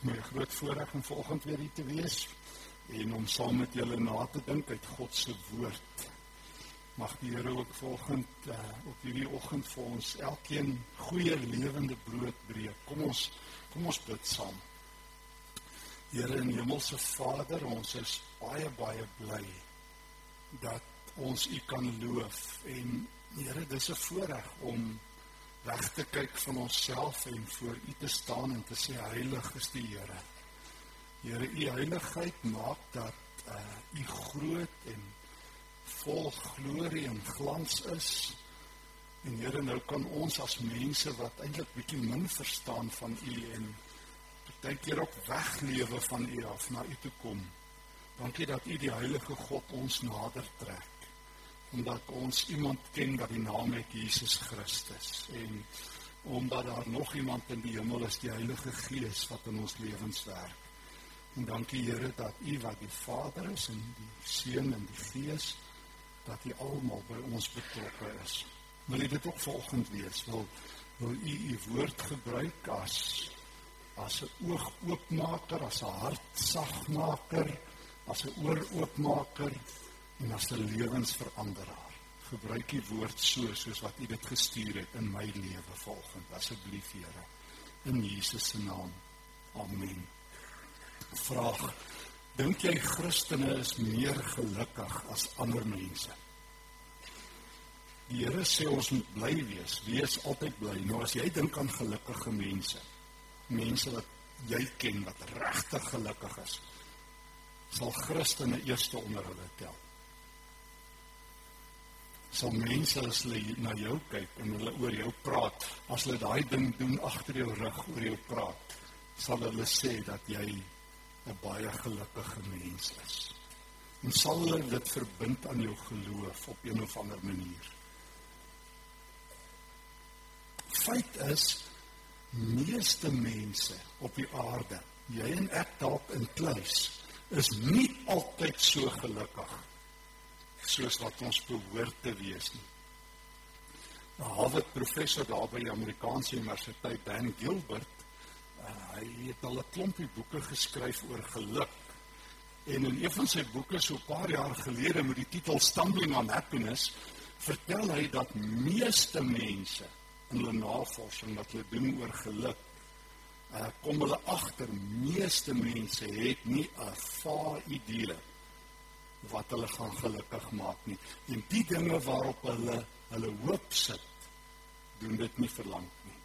my groot voorreg om vanoggend weer hier te wees en om saam met julle na te dink uit God se woord. Mag die Here ook vanoggend uh, op hierdie oggend vir ons elkeen goeie lewende brood breek. Kom ons kom ons bid saam. Here in Hemelse Vader, ons is baie baie bly dat ons U kan loof en Here, dis 'n voorreg om weg te kyk van onsself en voor U te staan en te sê heilig is die Here. Here, U heiligheid maak dat uh U groot en vol glorie en glans is. En Here, nou kan ons as mense wat eintlik bietjie min verstaan van U en baie keer ook weglewe van U af na U toe kom. Dankie dat U die heilige God ons nader trek omdat ons iemand ken wat die naam het Jesus Christus en omdat daar nog iemand in die hemel is die Heilige Gees wat in ons lewens werk. En dankie Here dat U wat die Vader is en die Seun en die Gees dat U almal by ons betrokke is. Wil U dit ook volgend wees? Wil wil U U woord gebruik as as 'n oogoopmaker, as 'n hartsagmaker, as 'n ooroopmaker? En as 'n lewensveranderaar. Gebruik die woord so soos wat U dit gestuur het in my lewe volgens asseblief Here in Jesus se naam. Amen. Vraag: Dink jy Christene is meer gelukkig as ander mense? Die Here sê ons moet bly wees, wees altyd bly. Nou as jy dink aan gelukkige mense, mense wat jy ken wat regtig gelukkig is, sal Christene eerste onder hulle tel sal mense as hulle na jou kyk en hulle oor jou praat, as hulle daai ding doen agter jou rug oor jou praat, sal hulle sê dat jy 'n baie gelukkige mens is. En sal hulle dit verbind aan jou geloof op een of ander manier. Feit is meeste mense op die aarde, jy en ek dalk in kluis, is nie altyd so gelukkig nie soos wat ons behoort te wees nie. 'n Harvard professor daar by die Amerikaanse Universiteit, Dan Gilbert, uh, hy het al 'n klompie boeke geskryf oor geluk. En in een van sy boeke so 'n paar jaar gelede met die titel Stumbling on Happiness, vertel hy dat meeste mense in hulle navorsing wat hulle doen oor geluk, uh, kom hulle agter meeste mense het nie 'n vaar idee wat hulle gaan gelukkig maak nie. En die dinge waarop hulle hulle hoop sit, doen dit nie vir lank nie.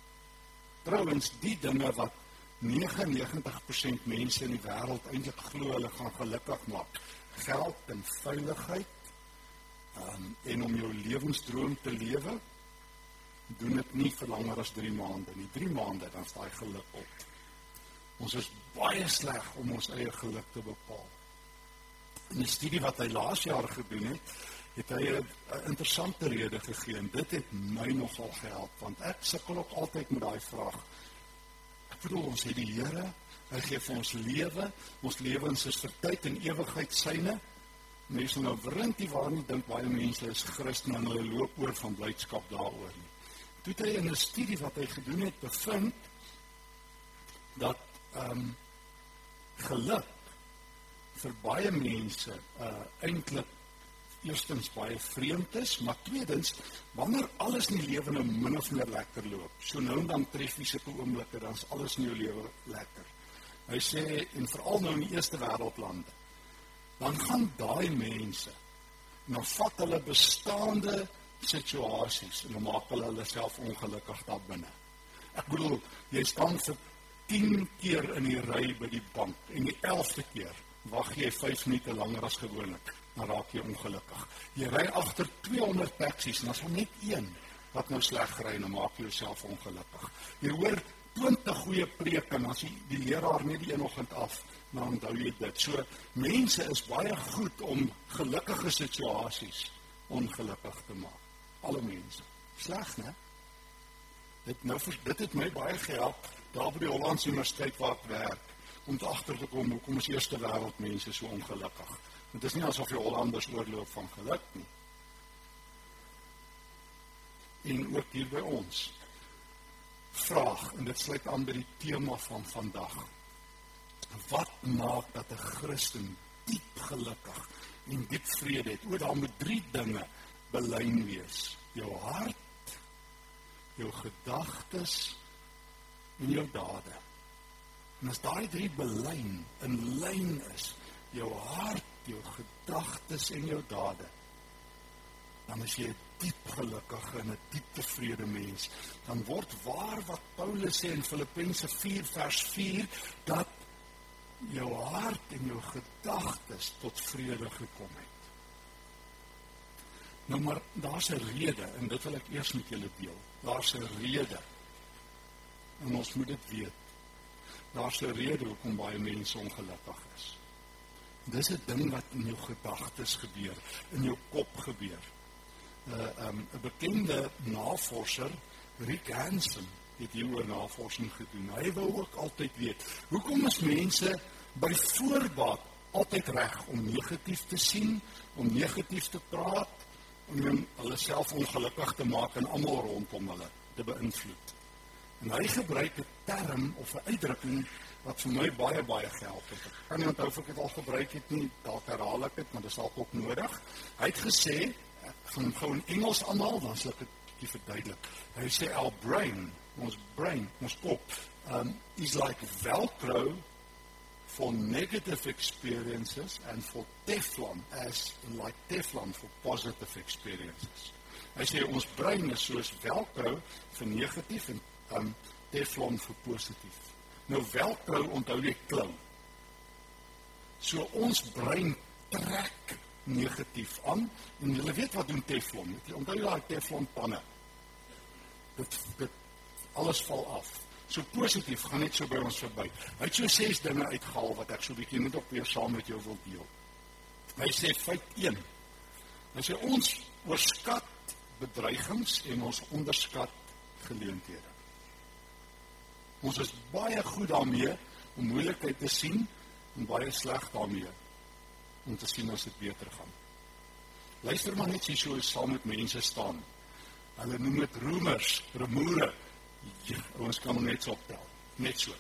Trouwens, die dinge wat 99% mense in die wêreld eintlik glo hulle gaan gelukkig maak, geld en veiligheid, um, en om jou lewensdroom te lewe, doen dit nie vir langer as 3 maande nie. 3 maande dan staan jy geluk op. Ons is baie sleg om ons eie geluk te bepaal. In 'n studie wat hy laas jaar gedoen het, het hy 'n interessante rede gegee en dit het my nogal gehelp want ek sukkel ook altyd met daai vraag. Ek bedoel ons het die Here, hy gee vir ons lewe, ons lewens is vir tyd en ewigheid syne. Mense nou wrint nie waar nie dink baie mense is Christen en hulle loop oor van blydskap daaroor nie. Toe hy in 'n studie wat hy gedoen het bevind dat ehm um, geluk vir baie mense uh eintlik eerstens baie vreemd is, maar tweedens wanneer alles in die lewe nou min of meer lekker loop. So nou en dan tref jy sulke oomblikke dan is alles in jou lewe lekker. Hy sê en veral nou in die eerste wêreldlande. Dan gaan daai mense nou vat hulle bestaande situasies en maak hulle hulle self ongelukkig daar binne. Ek bedoel, jy staan vir 10 keer in die ry by die bank en die 11de keer wag jy 5 minute langer as gewoonlik, dan raak jy ongelukkig. Jy ry agter 200 taksies en er net een wat nou sleg ry, dan maak jy jouself ongelukkig. Jy hoor 20 goeie preke en as jy die leraar net die een oggend af, dan onthou jy dit. So mense is baie goed om gelukkige situasies ongelukkig te maak. Alle mense. Sleg, né? Dit nou dit het my baie gehelp daar by die Hollandse Universiteit waar ek werk om te agter te kom hoekom is eerste wêreld mense so ongelukkig. Dit is nie asof die Hollanders oorloop van geluk nie. En ook hier by ons. Vraag en dit sluit aan by die tema van vandag. Wat maak dat 'n Christen diep gelukkig en diep vrede het? O, daar moet drie dinge belyn wees: jou hart, jou gedagtes en jou dade. En as daai drie belyn in lyn is, jou hart, jou gedagtes en jou dade, dan is jy 'n diep gelukkige en 'n diep tevrede mens. Dan word waar wat Paulus sê in Filippense 4 vers 4 dat jou hart en jou gedagtes tot vrede gekom het. Nou maar daar's 'n rede en dit wil ek eers met julle deel. Daar's 'n rede. En ons moet dit weet. Daar's 'n rede hoekom baie mense ongelukkig is. Dis 'n ding wat in jou gedagtes gebeur, in jou kop gebeur. 'n uh, um, 'n bekende navorser, Rick Hansen, het hieroor navorsing gedoen. Hy wou ook altyd weet, hoekom is mense by voorbaat altyd reg om negatief te sien, om negatief te praat, om hulle self ongelukkig te maak en almal rondom hulle te beïnvloed. En hy gebruik 'n term of 'n uitdrukking wat vir my baie baie geld het. Ek kan nie onthou of ek dit al gebruik het nie, dalk herhaal ek dit, maar dit is dalk ook nodig. Hy het gesê van gou in Engels almal, dan sal ek dit verduidelik. Hy sê our brain, ons brain, ons kop, um is like velcro for negative experiences and for Teflon as like Teflon for positive experiences. Hy sê ons brein is soos velcro vir negatief en um Teflon vir positief. Nou velcro onthou jy klou. So ons brein trek negatief aan en jy weet wat doen Teflon? Jy onthou daai Teflon panne. Dit dit alles val af. So positief gaan net so by ons verby. Hy het so ses dinge uitgehaal wat ek so bietjie net op weer saam met jou wil deel. Hy sê feit 1. Hy sê ons oorskat bedreigings en ons onderskat geleenthede. Ons is baie goed daarmee om moeilikheid te sien en baie sleg daarmee om te sien as dit beter gaan. Luister maar net hier so saam met mense staan. Hulle noem dit roemers, remoere. Ja, ons kan net so optel. Net so.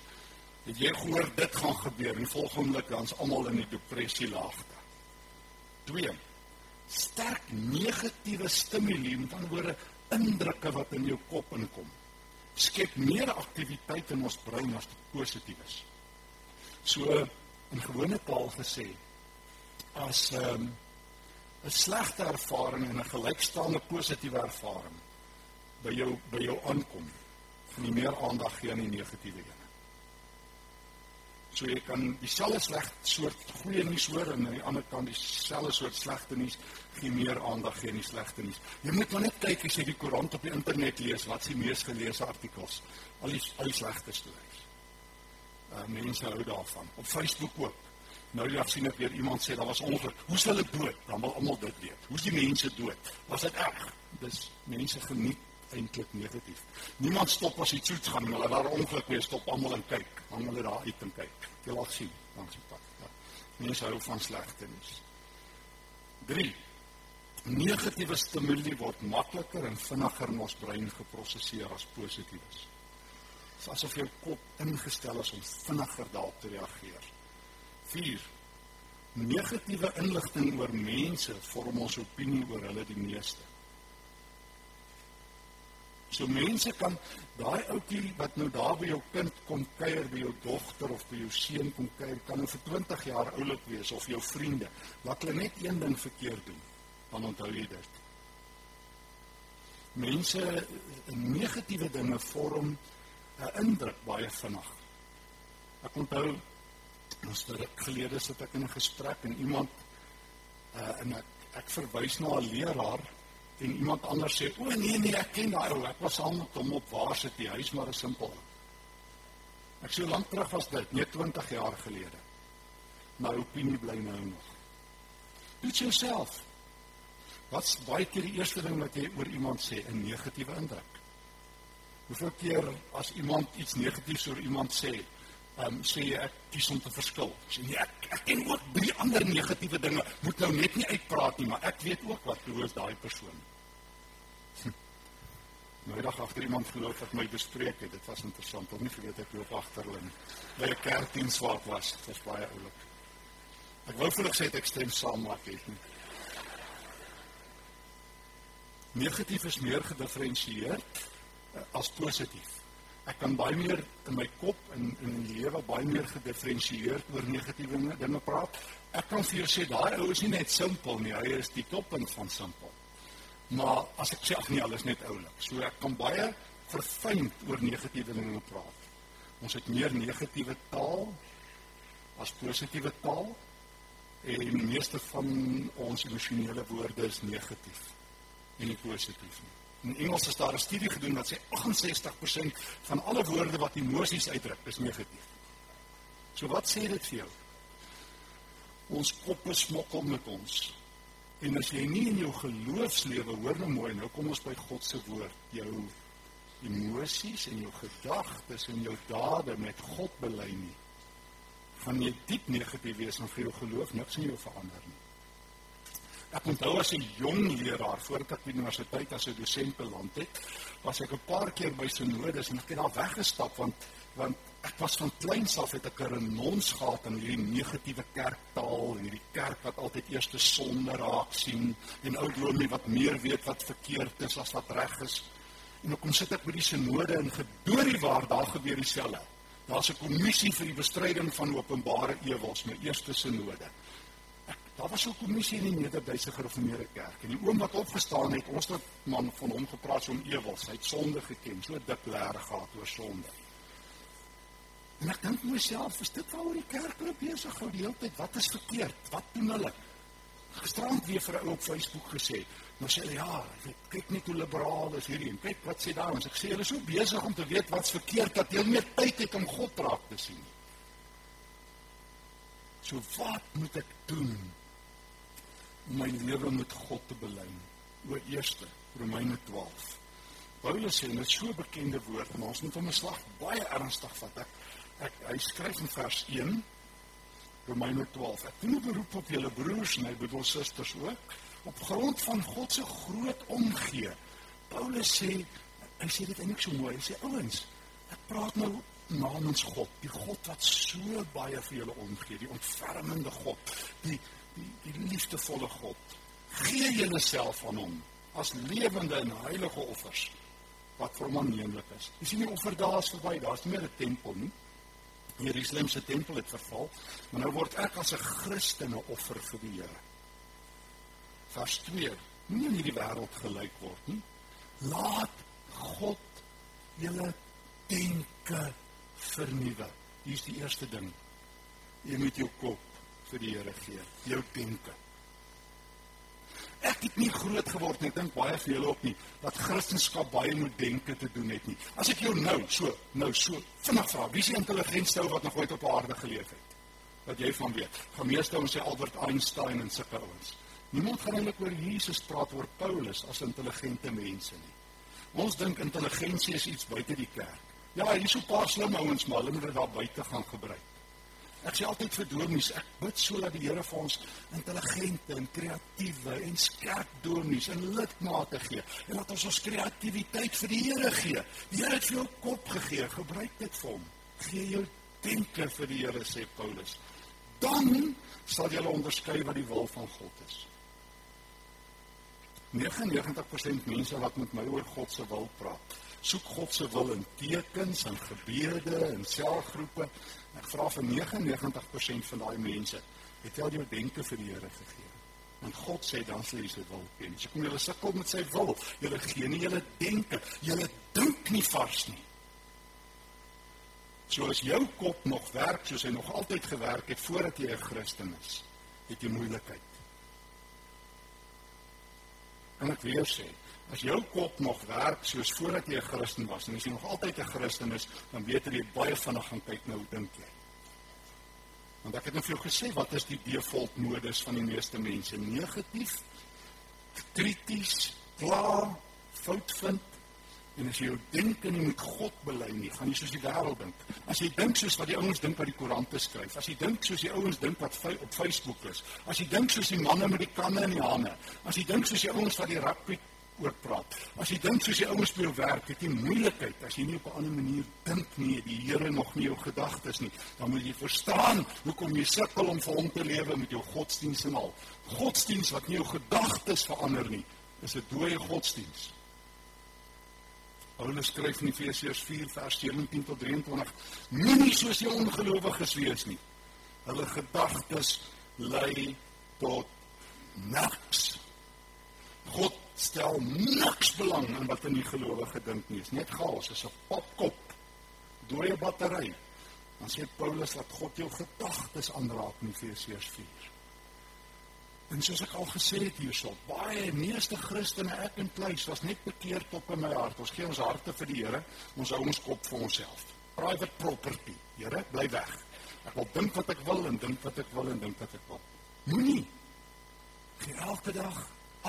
Het jy gehoor dit gaan gebeur en volgende dan's almal in die depressie laagte. 2. Sterk negatiewe stimule, met ander woorde indrukke wat in jou kop inkom. Skep meer aktiwiteit in ons brein as dit positief is. So in gewone taal gesê, as 'n um, 'n slegte ervaring en 'n gelykstaande positiewe ervaring by jou by jou aankom, gaan jy meer aandag gee aan die negatiewe een. So jy kan dieselfde sleg soort goeie nuus hoor en aan die ander kant dieselfde soort slegte nuus gee meer aandag gee aan die slegte nuus. Jy moet maar net kyk as jy die koerant op die internet lees, wat is die mees geleesde artikels? Al die al die slegte stories. Uh mense hou daarvan. Op Facebook ook. Nou ja, sien ek weer iemand sê daar was ongeluk. Hoe sal dit dood? Dan wil almal dit weet. Hoe's die mense dood? Was dit erg? Dis mense geniet eintlik negatief. Niemand stop as iets soets gaan, hulle daar ongeluk weer stop almal en kyk. Dan hulle daar uit en kyk. Jy laat sien langs die pad. Ja. Mense hou van slegte nuus. 3. Negatiewe stimule word makliker en vinniger in ons brein geprosesseer as positiefes. Dit is asof jou kop ingestel is om vinniger daarop te reageer. 4. Negatiewe inligting oor mense vorm ons opinie oor hulle die meeste. So mense kan daai ouetjie wat nou daar by jou kind kom kuier by jou dogter of by jou seun kom kuier, kan nou vir 20 jaar oulik wees of jou vriende, laat hulle net een ding verkeerd doen, dan onthou jy dit. Mense negatiewe dinge vorm 'n indruk baie vinnig. Ek onthou Ons het ruk gelede sit ek in 'n gesprek en iemand uh en ek ek verwys na 'n leraar en iemand anders sê o nee nee ek ken daai ou ek was saam met hom op waar sit die huis maar is simpel. Ek so lank terug was dit, net 20 jaar gelede. My opinie bly nou nog. Dit jouself. Wat's baie keer die eerste ding wat jy oor iemand sê 'n negatiewe indruk? Hoeveel keer as iemand iets negatiefs oor iemand sê, um, sê ek kies om te verskil. Sê nee, ek ek ken ook baie ander negatiewe dinge. Moet nou net nie uitpraat nie, maar ek weet ook wat behoort daai persoon. Nou dag agter iemand geloof wat my bespreek het. Dit was interessant. Ek nie vergeet ek loop agter hulle. By 'n kerkdiens waar ek was. Dit was baie oulik. Ek wou vir hulle gesê ek stem saam maar ek het nie. Negatief is meer gedifferensieer uh, as positief. Ek kan baie meer in my kop en in die lewe baie meer gedifferensieer oor negatiewe dinge praat. Ek kan vir jou sê daai ou is nie net simpel nie, hy is die toppunt van simpel. Maar as ek sê ag nee, alles net oulik. So ek kan baie verfyn oor negatiewe dinge praat. Ons het meer negatiewe taal as positiewe taal en die meeste van ons emosionele woorde is negatief en nie positief nie. In Engels is daar 'n studie gedoen wat sê 68% van alle woorde wat emosies uitdruk is negatief. So wat sê dit vir jou? Ons koppe smokkel met ons. En as jy nie in jou geloofslewe hoor nou mooi, nou kom ons by God se woord, jou emosies en jou gedagtes en jou dade met God bely nie gaan jy diep negatief wees en vir jou geloof niks in jou verander nie. Ek onthou as 'n jong leraar voordat ek by die universiteit as 'n dosent beland het, was ek 'n paar keer by synodes en ek het daar weggestap want want ek was van kleins af het ek 'n renons gehad aan hierdie negatiewe kerktaal, hierdie kerk wat altyd eers te sonde raak sien en ou dominee wat meer weet wat verkeerd is as wat reg is. En dan kom sit ek by die synode en gedoorie waar daar gebeur dieselfde. Daar's 'n kommissie vir die bestryding van openbare ewels, my eerste sinode. Daar was 'n kommissie in die Nederduitse Gereformeerde Kerk en die oom wat opgestaan het, ons het man van hom gepraat om ewels, hy het sonde geken, so dik lêre gehad oor sonde. En ek dink myself, is dit waaroor die kerk nou besig hou die hele tyd? Wat is verkeerd? Wat doen hulle? Gisterand weer vir 'n ou op Facebook gesê, Nou sê hulle ja, kyk net hoe liberaal is hierdie en kyk wat sê daar ons. Ek sê hulle is so besig om te weet wat's verkeerd dat hulle meer tyd het om God raak te sien. So wat moet ek doen om my lewe met God te bely? O eerste, Romeine 12. Paulus sê net so 'n bekende woord, maar ons moet hom 'n slag baie ernstig vat. Ek, ek hy skryf in vers 1 Romeine 12. Ek doen 'n beroep op julle broers en my bedoel susters ook op grond van God se groot omgee. Paulus sê hy sê dit eintlik so mooi. Hy sê ouens, ek praat nou namens God, die God wat so baie vir julle omgee, die ontfermende God, die die die liefdevolle God. Gee julleself aan hom as lewende en heilige offers wat vir hom aanneemlik is. Jy sien die offer daar is verby, daar's nie meer 'n tempel nie. Jerusalem se tempel het verval, maar nou word ek as 'n Christen 'n offer vir die Here vers 2 nie in hierdie wêreld gelyk word nie. Laat God julle denke vernuwe. Hier's die eerste ding. Jy moet jou kop vir die Here gee, jou denke. Ek het nie groot geword nie, dink baie van julle ook nie, dat Christendom baie met denke te doen het nie. As ek jou nou so, nou so vinnig vra, wie is die intelligentste ou wat nog ooit op aarde geleef het? Wat jy van weet? Gemeeste ons sê Albert Einstein en sulke ouens. Niemand gaan eintlik oor Jesus praat oor Paulus as intelligente mense nie. Ons dink intelligensie is iets buite die kerk. Ja, hier is so 'n paar slim ouens, maar hulle moet dit daar buite gaan gebruik. Ek sê altyd vir dominees, ek bid sodat die Here vir ons intelligente en kreatiewe en skerp dominees en lidmate gee en dat ons ons kreatiwiteit vir die Here gee. Die Here het vir jou kop gegee, gebruik dit vir hom. Gee jou denke vir die Here sê Paulus. Dan sal jy onderskei wat die wil van God is. 99% mense wat met my oor God se wil praat, soek God se wil in tekens en gebede en selgroepe. Ek vra vir 99% van daai mense, het jy al jou denke vir die Here gegee? Want God sê dan sal jy sy wil ken. As jy kom jy sukkel met sy wil, jy gee nie jy denke, jy dink nie vars nie. So as jou kop nog werk soos hy nog altyd gewerk het voordat jy 'n Christen is, het jy moeilikheid. En ek weer sê, as jou kop nog werk soos voordat jy 'n Christen was en as jy nog altyd 'n Christen is, dan weet jy baie vinnig gaan kyk nou hoe dink jy. Want ek het net vir jou gesê wat is die default modus van die meeste mense? Negatief, krities, kla, fout vind, En as jy jou denke nie met God bely nie, gaan jy soos die wêreld dink. As jy dink soos wat die ouens dink wat die koerante skryf, as jy dink soos die ouens dink wat op Facebook is, as jy dink soos die manne met die kanne in die hande, as jy dink soos die ouens wat die rugby oor praat. As jy dink soos die ouens by jou werk, het jy moeilikheid as jy nie op 'n ander manier dink nie, die Here nog nie jou gedagtes nie. Dan moet jy verstaan hoekom jy sukkel om vir hom te lewe met jou godsdiens en al. Godsdiens wat nie jou gedagtes verander nie, is 'n dooie godsdiens. Paulus skryf in Efesiërs 4 vers 17 tot 23: Moenie soos die ongelowiges wees nie. Hulle gedagtes lei tot niks. God stel niks belang in wat in die gelowige dink nie. Dit is net chaos, is 'n popkop. Dooie battery. Dan sê Paulus dat God jou gedagtes aanraak in Efesiërs 4. En soos ek al gesê het hierso, baie meeste Christene ek en pleis was net bekeerd op in my hart. Ons gee ons harte vir die Here, ons hou ons kop vir onsself. Private property. Here, bly weg. Ek wil dink wat ek wil en dink wat ek wil en dink wat ek wil. Moenie elke dag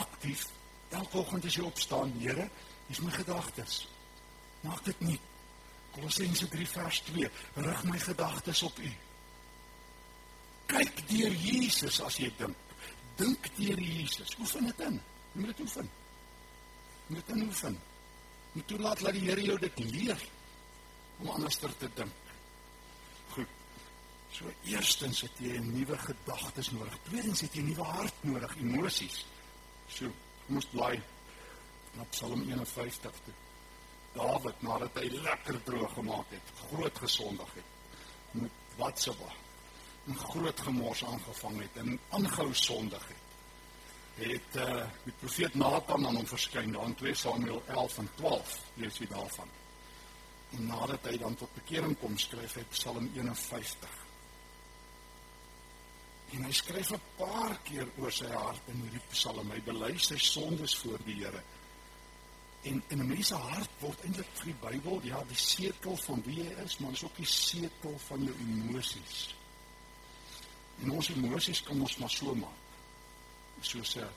aktief Elke oggend as jy opstaan, Here, hier's my gedagtes. Maak dit nie. Kolossense 3 vers 2, rig my gedagtes op U. Kyk deur Jesus as jy dink. Dink deur Jesus. Oefen dit in. Jy moet dit oefen. Jy moet dit oefen. Jy moet toelaat dat die Here jou dit leer om anders te dink. Goed. So eerstens het jy 'n nuwe gedagtes nodig. Tweedens het jy 'n nuwe hart nodig, emosies. So moes bly na Psalm 51 toe. Dawid nadat hy lekker droog gemaak het, groot gesondig het met Watsewa. 'n groot gemors aangevang het en aangehou sondig het. Het uh die profeet Nathan aan hom verskyn daar in 2 Samuel 11 en 12, lees jy daarvan. En nadat hy dan tot bekering kom, skryf hy Psalm 51. En hy skryf 'n paar keer oor sy hart in hierdie Psalm. Hy bely sy sondes voor die Here. En in 'n mens se hart word eintlik vir die Bybel ja die setel van wie jy is, maar is ook die setel van jou emosies. En ons emosies kan ons maar so maak. Soos 'n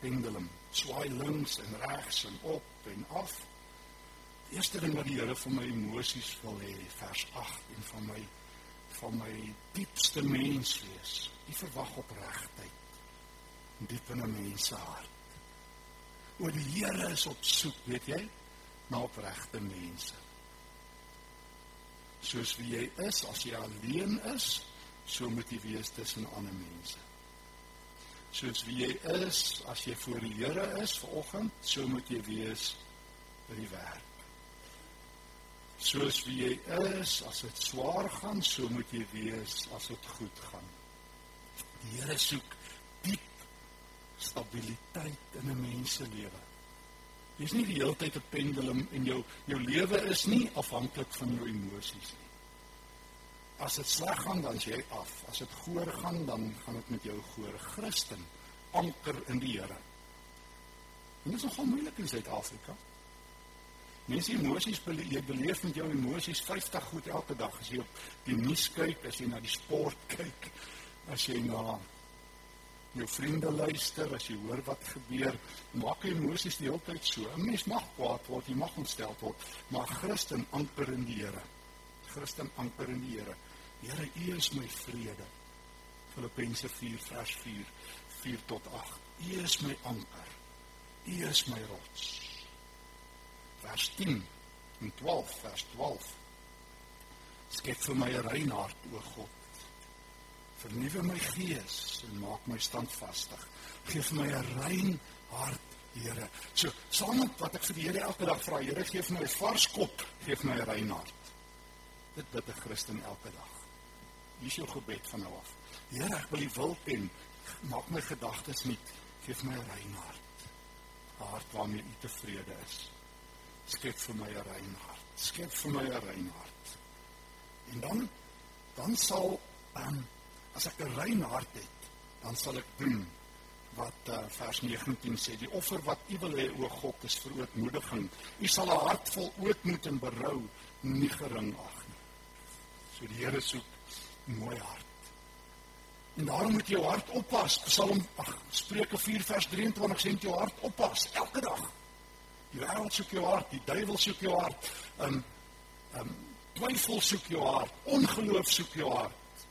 pendulum, swaai links en regs en op en af. Die eerste ding wat die Here van my emosies wil hê, vers 8 en van my van my diepste mens wees Nie verwag op regtheid diep in 'n mens se hart. O die Here is op soek, weet jy, na opregte mense. Soos wie jy is, as jy alleen is, so moet jy wees tussen ander mense. Soos wie jy is, as jy voor die Here is vanoggend, so moet jy wees by die werk. Soos wie jy is, as dit swaar gaan, so moet jy wees as dit goed gaan. Die Here soek diep stabiliteit in 'n mens se lewe. Jy's nie die hele tyd 'n pendulum en jou jou lewe is nie afhanklik van jou emosies nie. As dit sleg gaan, dan jy af. As dit goeie gaan, dan gaan dit met jou goeie Christen anker in die Here. En dit is nogal moeilik in Suid-Afrika. Mense emosies beleef, jy beleef met jou emosies 50 goed elke dag as jy op die nuus kyk, as jy na die sport kyk, as jy na jou vriende luister, as jy hoor wat gebeur, maak jy emosies die hele tyd so. 'n Mens mag kwaad word, jy mag ontstel word, maar Christen anker in die Here. Christen anker in die Here. Here, U is my vrede. Filippense 4 vers 4 4 tot 8. U is my anker. U is my rots. Vers 10 en 12 vers 12. Skep vir my 'n rein hart, o God Vernuwe my gees en maak my standvastig. Geef my 'n rein hart, Here. So, saam met wat ek vir die Here elke dag vra, Here, gee my 'n vars kop, gee my 'n rein hart. Dit bid 'n Christen elke dag. Hier is jou gebed van nou af. Here, ek wil U wil ken. Maak my gedagtes nuut. Geef my 'n rein hart. 'n Hart waarmee U tevrede is. Skep vir my 'n rein hart. Skep vir my 'n rein hart. En dan dan sal um, as ek 'n rein hart het, dan sal ek doen wat uh, vers 19 sê, die offer wat U wil hê o God is verootmoediging. U sal 'n hart vol ootmoed en berou nie gering ag nie. So die Here soek mooi hart. En daarom moet jy jou hart oppas. Psalm ag Spreuke 4 vers 23 sê jy jou hart oppas elke dag. Die wêreld soek jou hart, die duiwel soek jou hart. Um um twyfel soek jou hart, ongeloof soek jou hart.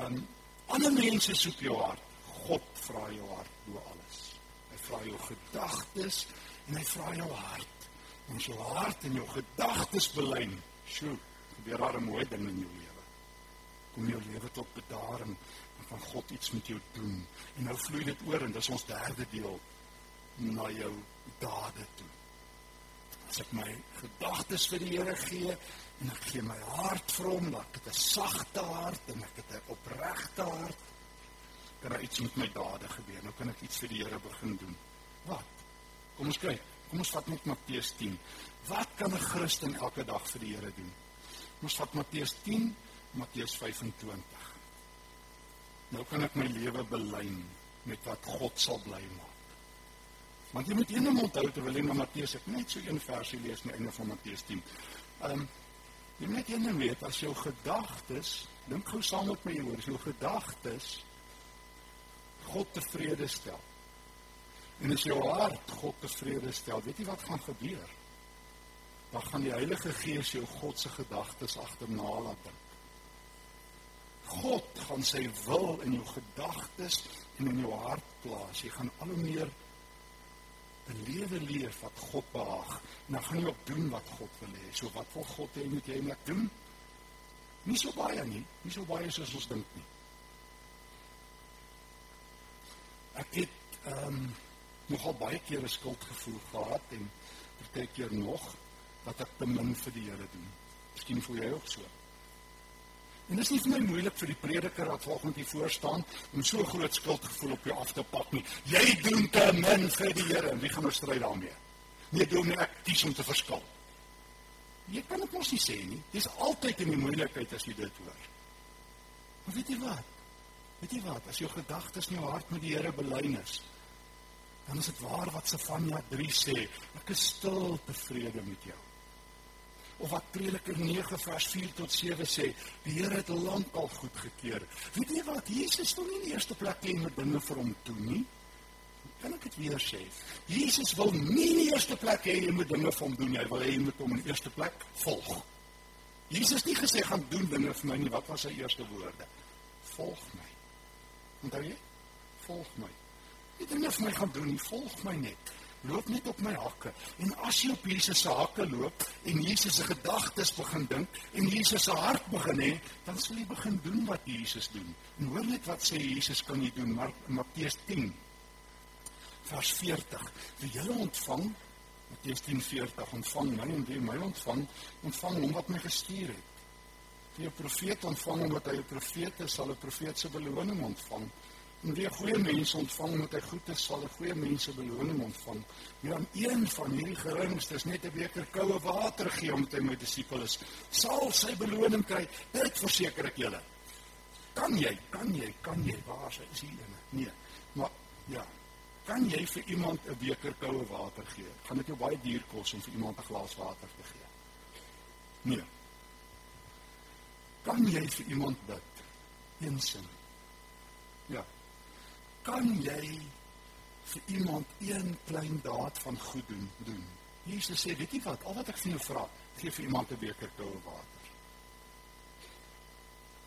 Um ander mense soek jou hart. God vra jou hart bo alles. Hy vra jou gedagtes En hy vra jou hart. Ons jou hart en jou gedagtes belyn. Sjoe, gebeur daar 'n mooi ding in jou lewe. Kom jou lewe tot bedaring en van God iets met jou doen. En nou vloei dit oor en dis ons derde deel na jou dade toe. As ek my gedagtes vir die Here gee en ek gee my hart vir hom, dan het ek 'n sagte hart en ek het 'n opregte hart, kan iets met my dade gebeur. Nou kan ek iets vir die Here begin doen. Wat? Kom ons kyk. Kom ons vat net Matteus 10. Wat kan 'n Christen elke dag vir die Here doen? Kom ons vat Matteus 10, Matteus 25. Nou kan ek my lewe belyn met wat God sal bly maak. Want jy moet een ding onthou terwyl jy na Matteus ek net so een versie lees aan die einde van Matteus 10. Ehm um, jy moet een ding weet as jou gedagtes, dink gou saam met my hoor, as jou gedagtes God tevrede stel. En as jou hart God tevrede stel, weet jy wat gaan gebeur? Dan gaan die Heilige Gees jou God se gedagtes agterna laat dink. God gaan sy wil in jou gedagtes en in jou hart plaas. Jy gaan al hoe meer 'n lewe leef wat God behaag. En dan gaan jy ook doen wat God wil hê. So wat wil God hê moet jy net doen? Nie so baie nie, nie so baie soos ons dink nie. Ek het ehm um, nogal baie kere skuldgevoel gehad en partykeer nog dat ek te min vir die Here doen. Miskien voel jy ook so. En dit is nie vir my moeilik vir die prediker wat volgende hier voor staan om so groot skuldgevoel op jou af te pak nie. Jy doen te min vir die Here en wie gaan nou stry daarmee? Nee, doen nie ek kies om te verskil. Jy kan dit mos nie sê nie. Dis altyd die moeilikheid as jy dit hoor. Maar weet jy wat? Weet jy wat? As jou gedagtes jou hart met die Here belyn is, dan is dit waar wat Sefanja 3 sê. Ek is stil tevrede met jou of wat Prediker 9 vers 4 tot 7 sê, die Here het lankal goedgekeur. Weet jy wat? Jesus wil nie in die eerste plek hê met dinge vir hom toe nie. Kan ek dit weer sê? Jesus wil nie in die eerste plek hê jy moet dinge vir hom doen nie. Hy wil hê jy moet hom in die eerste plek volg. Jesus het nie gesê gaan doen dinge vir my nie. Wat was sy eerste woorde? Volg my. Onthou jy? Volg my. Nie dinge vir my gaan doen nie. Volg my net loop net op my hakke. En as jy op Jesus se hakke loop en Jesus se gedagtes begin dink en Jesus se hart begin hê, dan sal jy begin doen wat Jesus doen. En hoor net wat sê Jesus kan jy doen, maar Matteus 10 vers 40. Wie julle ontvang, Matteus 10:40, ontvang my en wie my ontvang, ontvang hom wat my gestuur het. Wie 'n profeet ontvang omdat hy 'n profeet is, sal 'n profeet se beloning ontvang. En wie goeie mense ontvang met hy goed is, sal 'n goeie mense beloning ontvang. Wie aan een van hierdie geringstes net 'n beker koue water gee om te my disipel is, sal sy beloning kry. Dit verseker ek julle. Kan jy, kan jy, kan jy waar sy is hier in? Nee. Maar ja, kan jy vir iemand 'n beker koue water gee? Gaan dit jou baie duur kos om vir iemand 'n glas water te gee? Nee. Kan jy vir iemand bid? Eensin. Ja, kan jy vir iemand een klein daad van goed doen doen. Jesus sê, weet jy wat? Al wat ek vir jou vra, gee vir iemand 'n beker koue water.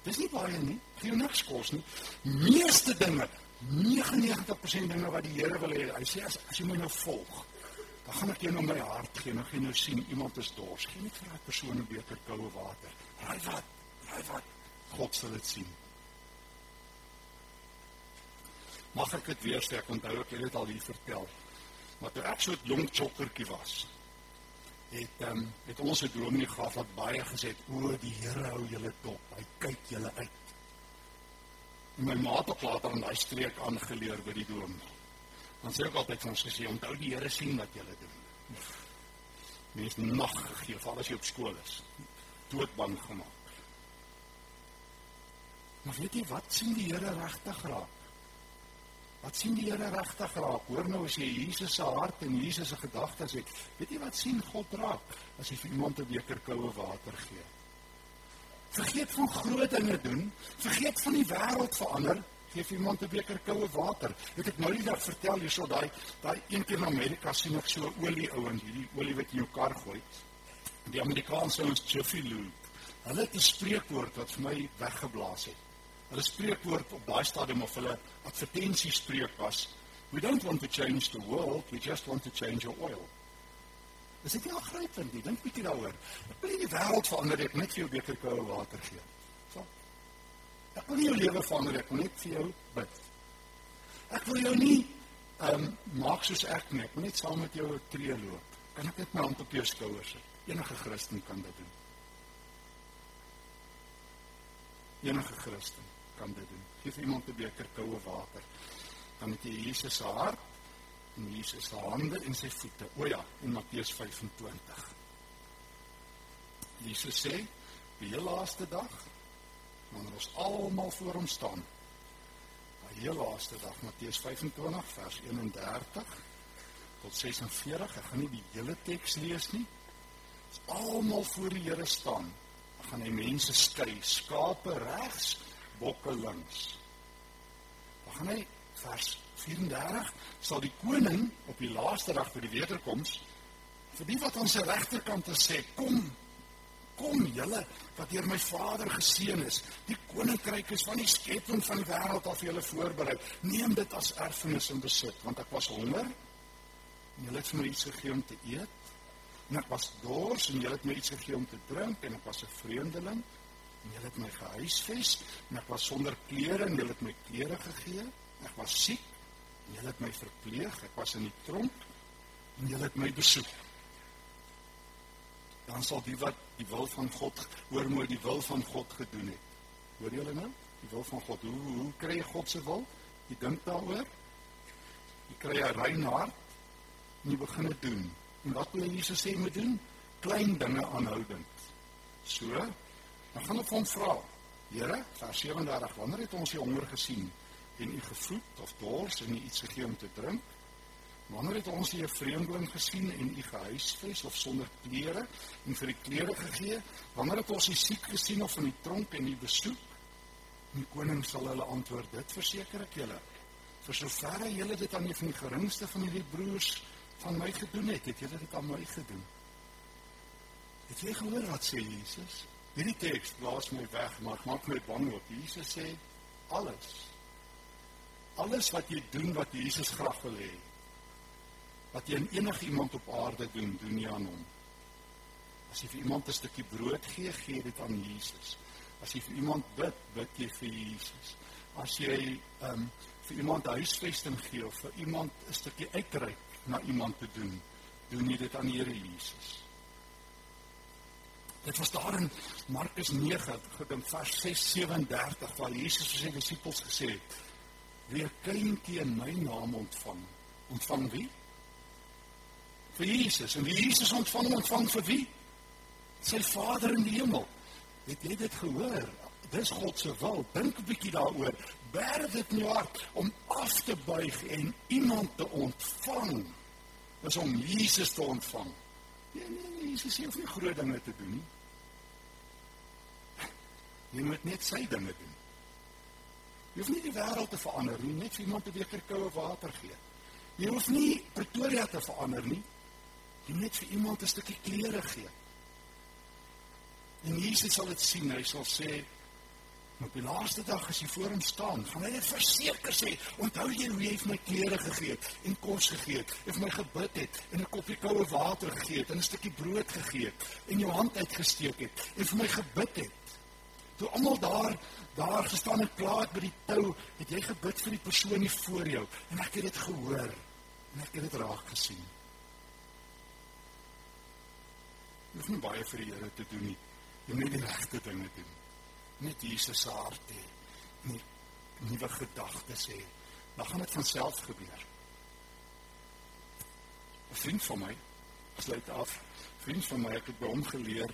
Dis nie baie nie. Gee jou niks kos nie. Meeste dinge, 99% dinge wat die Here wil hê, hy sê as as jy my nou volg, dan gaan ek jou nou my hart gee, dan gaan jy nou sien iemand is dors. Gee net vir daai persoon 'n beker koue water. Raai wat? Raai wat? God sal dit sien. Mag ek dit weer sê, ek onthou ek het dit al hier vertel. Maar toe ek so 'n jong chokkertjie was, het ehm um, het ons 'n dominee gehad wat baie gesê het, "O, die Here hou julle dop. Hy kyk julle uit." En my ma het ook later in daai streek aangeleer by die dominee. Dan sê ek altyd vir ons gesê, "Onthou die Here sien wat julle doen." Mens nag gegee, veral as jy op skool is. Doodbang gemaak. Maar weet jy wat sien die Here regtig raak? Wat sien die Here regtig raak? Hoor nou as jy Jesus se hart en Jesus se gedagtes het, weet jy wat sien God raak as jy vir iemand 'n beker koue water gee? Vergeet van groot dinge doen, vergeet van die wêreld verander, gee vir iemand 'n beker koue water. Het ek nou die dag vertel hierso daai daai een keer in Amerika sien ek so olie ouens, hierdie olie wat in jou kar gooi. Die Amerikaanse ouens Jiffy Lube. Hulle het 'n spreekwoord wat vir my weggeblaas het. Hulle spreekwoord op daai stadium of hulle advertensie spreek was We don't want to change the world, we just want to change your oil. Dis dit nie aangrypend nie. Dink bietjie daaroor. Ek wil nie die wêreld verander ek net vir jou beker koue water gee. So. Ek wil nie jou lewe verander ek net vir jou bid. Ek wil jou nie ehm um, maak soos ek nie. Ek wil net saam met jou 'n tree loop. Kan ek net my hand op jou skouer sit? Enige Christen kan dit doen. Enige Christen kan dit doen. Geef iemand 'n beker koue water. Dan het jy Jesus se hart en Jesus se hande en sy voete. O ja, in Matteus 25. Jesus sê, die heel laaste dag, wanneer ons almal voor hom staan. Die heel laaste dag, Matteus 25 vers 31 tot 46. Ek gaan nie die hele teks lees nie. As almal voor die Here staan, dan gaan hy mense skei, skape regs, bokke links. Dan gaan hy vers 34 sal die koning op die laaste dag vir die wederkoms vir die wat aan sy regterkant sê kom kom julle wat deur my Vader geseën is die koninkryk is van die skepping van die wêreld af vir julle voorberei. Neem dit as erfenis in besit want ek was honger en julle het vir my iets gegee om te eet. En ek was dors en julle het my iets gegee om te drink en ek was 'n vreemdeling en julle het my gehuisves en ek was sonder klere en julle het my klere gegee ek was siek En julle het my verpleeg, ek was in die tronk en julle het my besoek. Dan sal die wat die wil van God hoor mooi die wil van God gedoen het. Hoor julle nou? Die wil van God. Hoe hoe kry God se wil? Jy dink daaroor. Jy kry 'n rein hart en jy begin dit doen. En wat wil Jesus sê moet doen? Klein dinge aanhoudend. So, dan gaan ek hom vra. Here, vers 37, wanneer het ons die honger gesien? en u gevoed of dors en u iets gegee om te drink? Wanneer het ons u 'n vreemdeling gesien en u gehuisves of sonder klere en vir die klere gegee? Wanneer het ons u siek gesien of in die tronk en u besoek? En die koning sal hulle antwoord: Dit verseker ek julle. Vir soverre julle dit aan een van die geringste van hierdie broers van my gedoen het, het julle dit aan my gedoen. Het jy gehoor wat sê Jesus? Hierdie teks blaas my weg, maar maak my bang ook. Jesus sê alles alles wat jy doen wat Jesus graag wil hê. Wat jy aan enige iemand op aarde doen, doen jy aan hom. As jy vir iemand 'n stukkie brood gee, gee dit aan Jesus. As jy vir iemand bid, bid jy vir Jesus. As jy ehm um, vir iemand huisvesting gee of vir iemand 'n stukkie uitreik na iemand te doen, doen jy dit aan die Here Jesus. Dit was daar in Markus 9, gedink vers 6:37 waar Jesus vir sy disippels gesê het: wie 'n kindjie in my naam ontvang, ontvang wie? Vir Jesus. En wie Jesus ontvang, ontvang vir wie? Sy Vader in die hemel. Het jy dit gehoor? Dis God se wil. Dink 'n bietjie daaroor. Berg dit in jou hart om af te buig en iemand te ontvang. Dis om Jesus te ontvang. Nee, nee, nee, Jesus hoef nie groot dinge te doen nie. Jy moet net sy dinge doen. Jy hoef nie die wêreld te verander nie, net vir iemand 'n beker koue water gee. Jy hoef nie Pretoria te verander nie. Jy net vir iemand 'n stukkie klere gee. En Jesus sal dit sien, hy sal sê op die laaste dag as jy voor hom staan, gaan hy dit verseker sê, onthou jy hoe jy vir my klere gegee het en kos gegee het, en vir my gebid het en 'n koppie koue water gegee het en 'n stukkie brood gegee het en jou hand uitgesteek het en vir my gebid het. Toe almal daar daar gestaan en klaar by die tou, het jy gebid vir die persoon hier voor jou en ek het dit gehoor en ek het dit raak gesien. Jy hoef nie baie vir die Here te doen nie. Jy moet die regte dinge doen. Net Jesus se hart hê. Nie nuwe gedagtes hê. Dan gaan dit van self gebeur. 'n Vriend van my, sluit af. Vriend van my, ek het by hom geleer.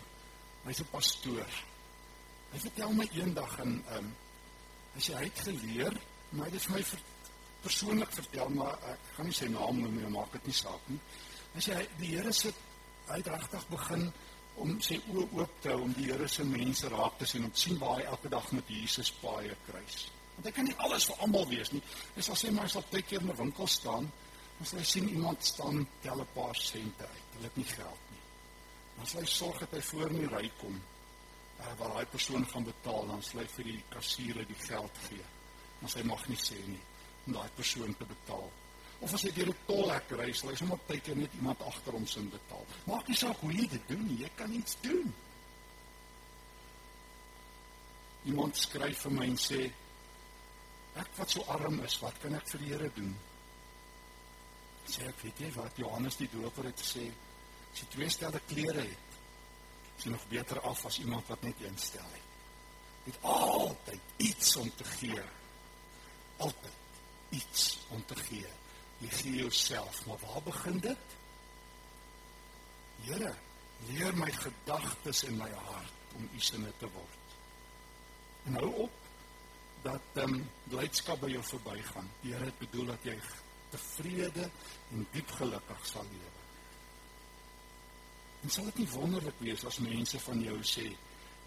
Hy's 'n pastoor. Hy vertel my eendag en ehm um, as hy het geleer, maar dit is my ver, persoonlik vertel, maar ek gaan nie sy naam noem nie, maak dit nie saak nie. As hy die Here se hy het regtig begin om sy oë oop te hou om die Here se mense raak te sien om te sien waar hy elke dag met Jesus paai kruis. Want hy kan nie alles vir almal wees nie. Hy sal sê maar hy sal baie keer in 'n winkel staan en sal hy sien iemand staan tel 'n paar sente uit. Hulle het nie geld nie. Dan sal hy sorg dat hy voor in die ry kom uh, waar daai persoon gaan betaal, dan sê hy vir die kassier die geld gee. Maar sy mag nie sê nie om daai persoon te betaal. Of as jy deur 'n tolhek ry, sal hy sommer tydjie net iemand agter hom sin betaal. Maak nie saak hoe jy dit doen nie, jy kan iets doen. Iemand skryf vir my en sê ek wat so arm is, wat kan ek vir die Here doen? Sê ek weet jy wat Johannes die Doper het gesê, as jy twee stelle klere het, is jy nog beter af as iemand wat net een stel het. Jy het altyd iets om te gee. Altyd iets om te gee. Jy gee jouself, maar waar begin dit? Here, leer my gedagtes en my hart om u sinne te word. En hou op dat ehm um, blydskap by jou verbygaan. Die Here het bedoel dat jy tevrede en diep gelukkig sal lewe. En sal dit nie wonderlik wees as mense van jou sê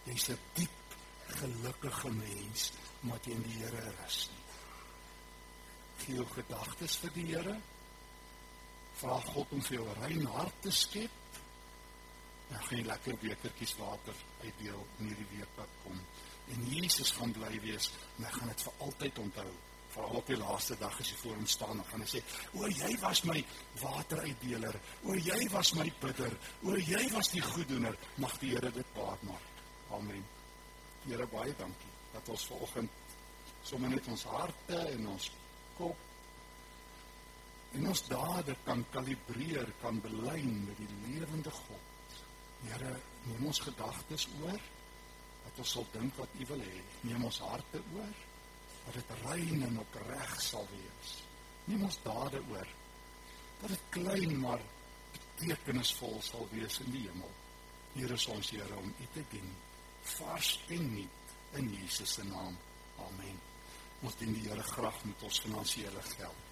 jy's 'n diep gelukkige mens omdat jy in die Here rus nie. Gee jou gedagtes vir die Here. Vra God om vir jou 'n rein hart te skep. Dan gaan jy lekker bekertjies water uitdeel in hierdie week wat kom. En Jesus gaan bly wees en hy gaan dit vir altyd onthou veral op die laaste dag as jy voor hom staan en gaan hy sê o jy was my wateruitdeler o jy was my bidder o jy was die goeddoener mag die Here dit baat maak amen Here baie dankie dat ons vanoggend sommer net ons harte en ons kop en ons dade kan kalibreer kan belyn met die lewende God Here neem ons gedagtes oor dat ons sal dink wat U wil hê neem ons harte oor dat dit rein en opreg sal wees. Nie ons dade oor dat dit klein maar betekenisvol sal wees in die hemel. Hier is ons Here om U te dien. Vars en nuut in Jesus se naam. Amen. Ons dien die Here graag met ons finansiële geld.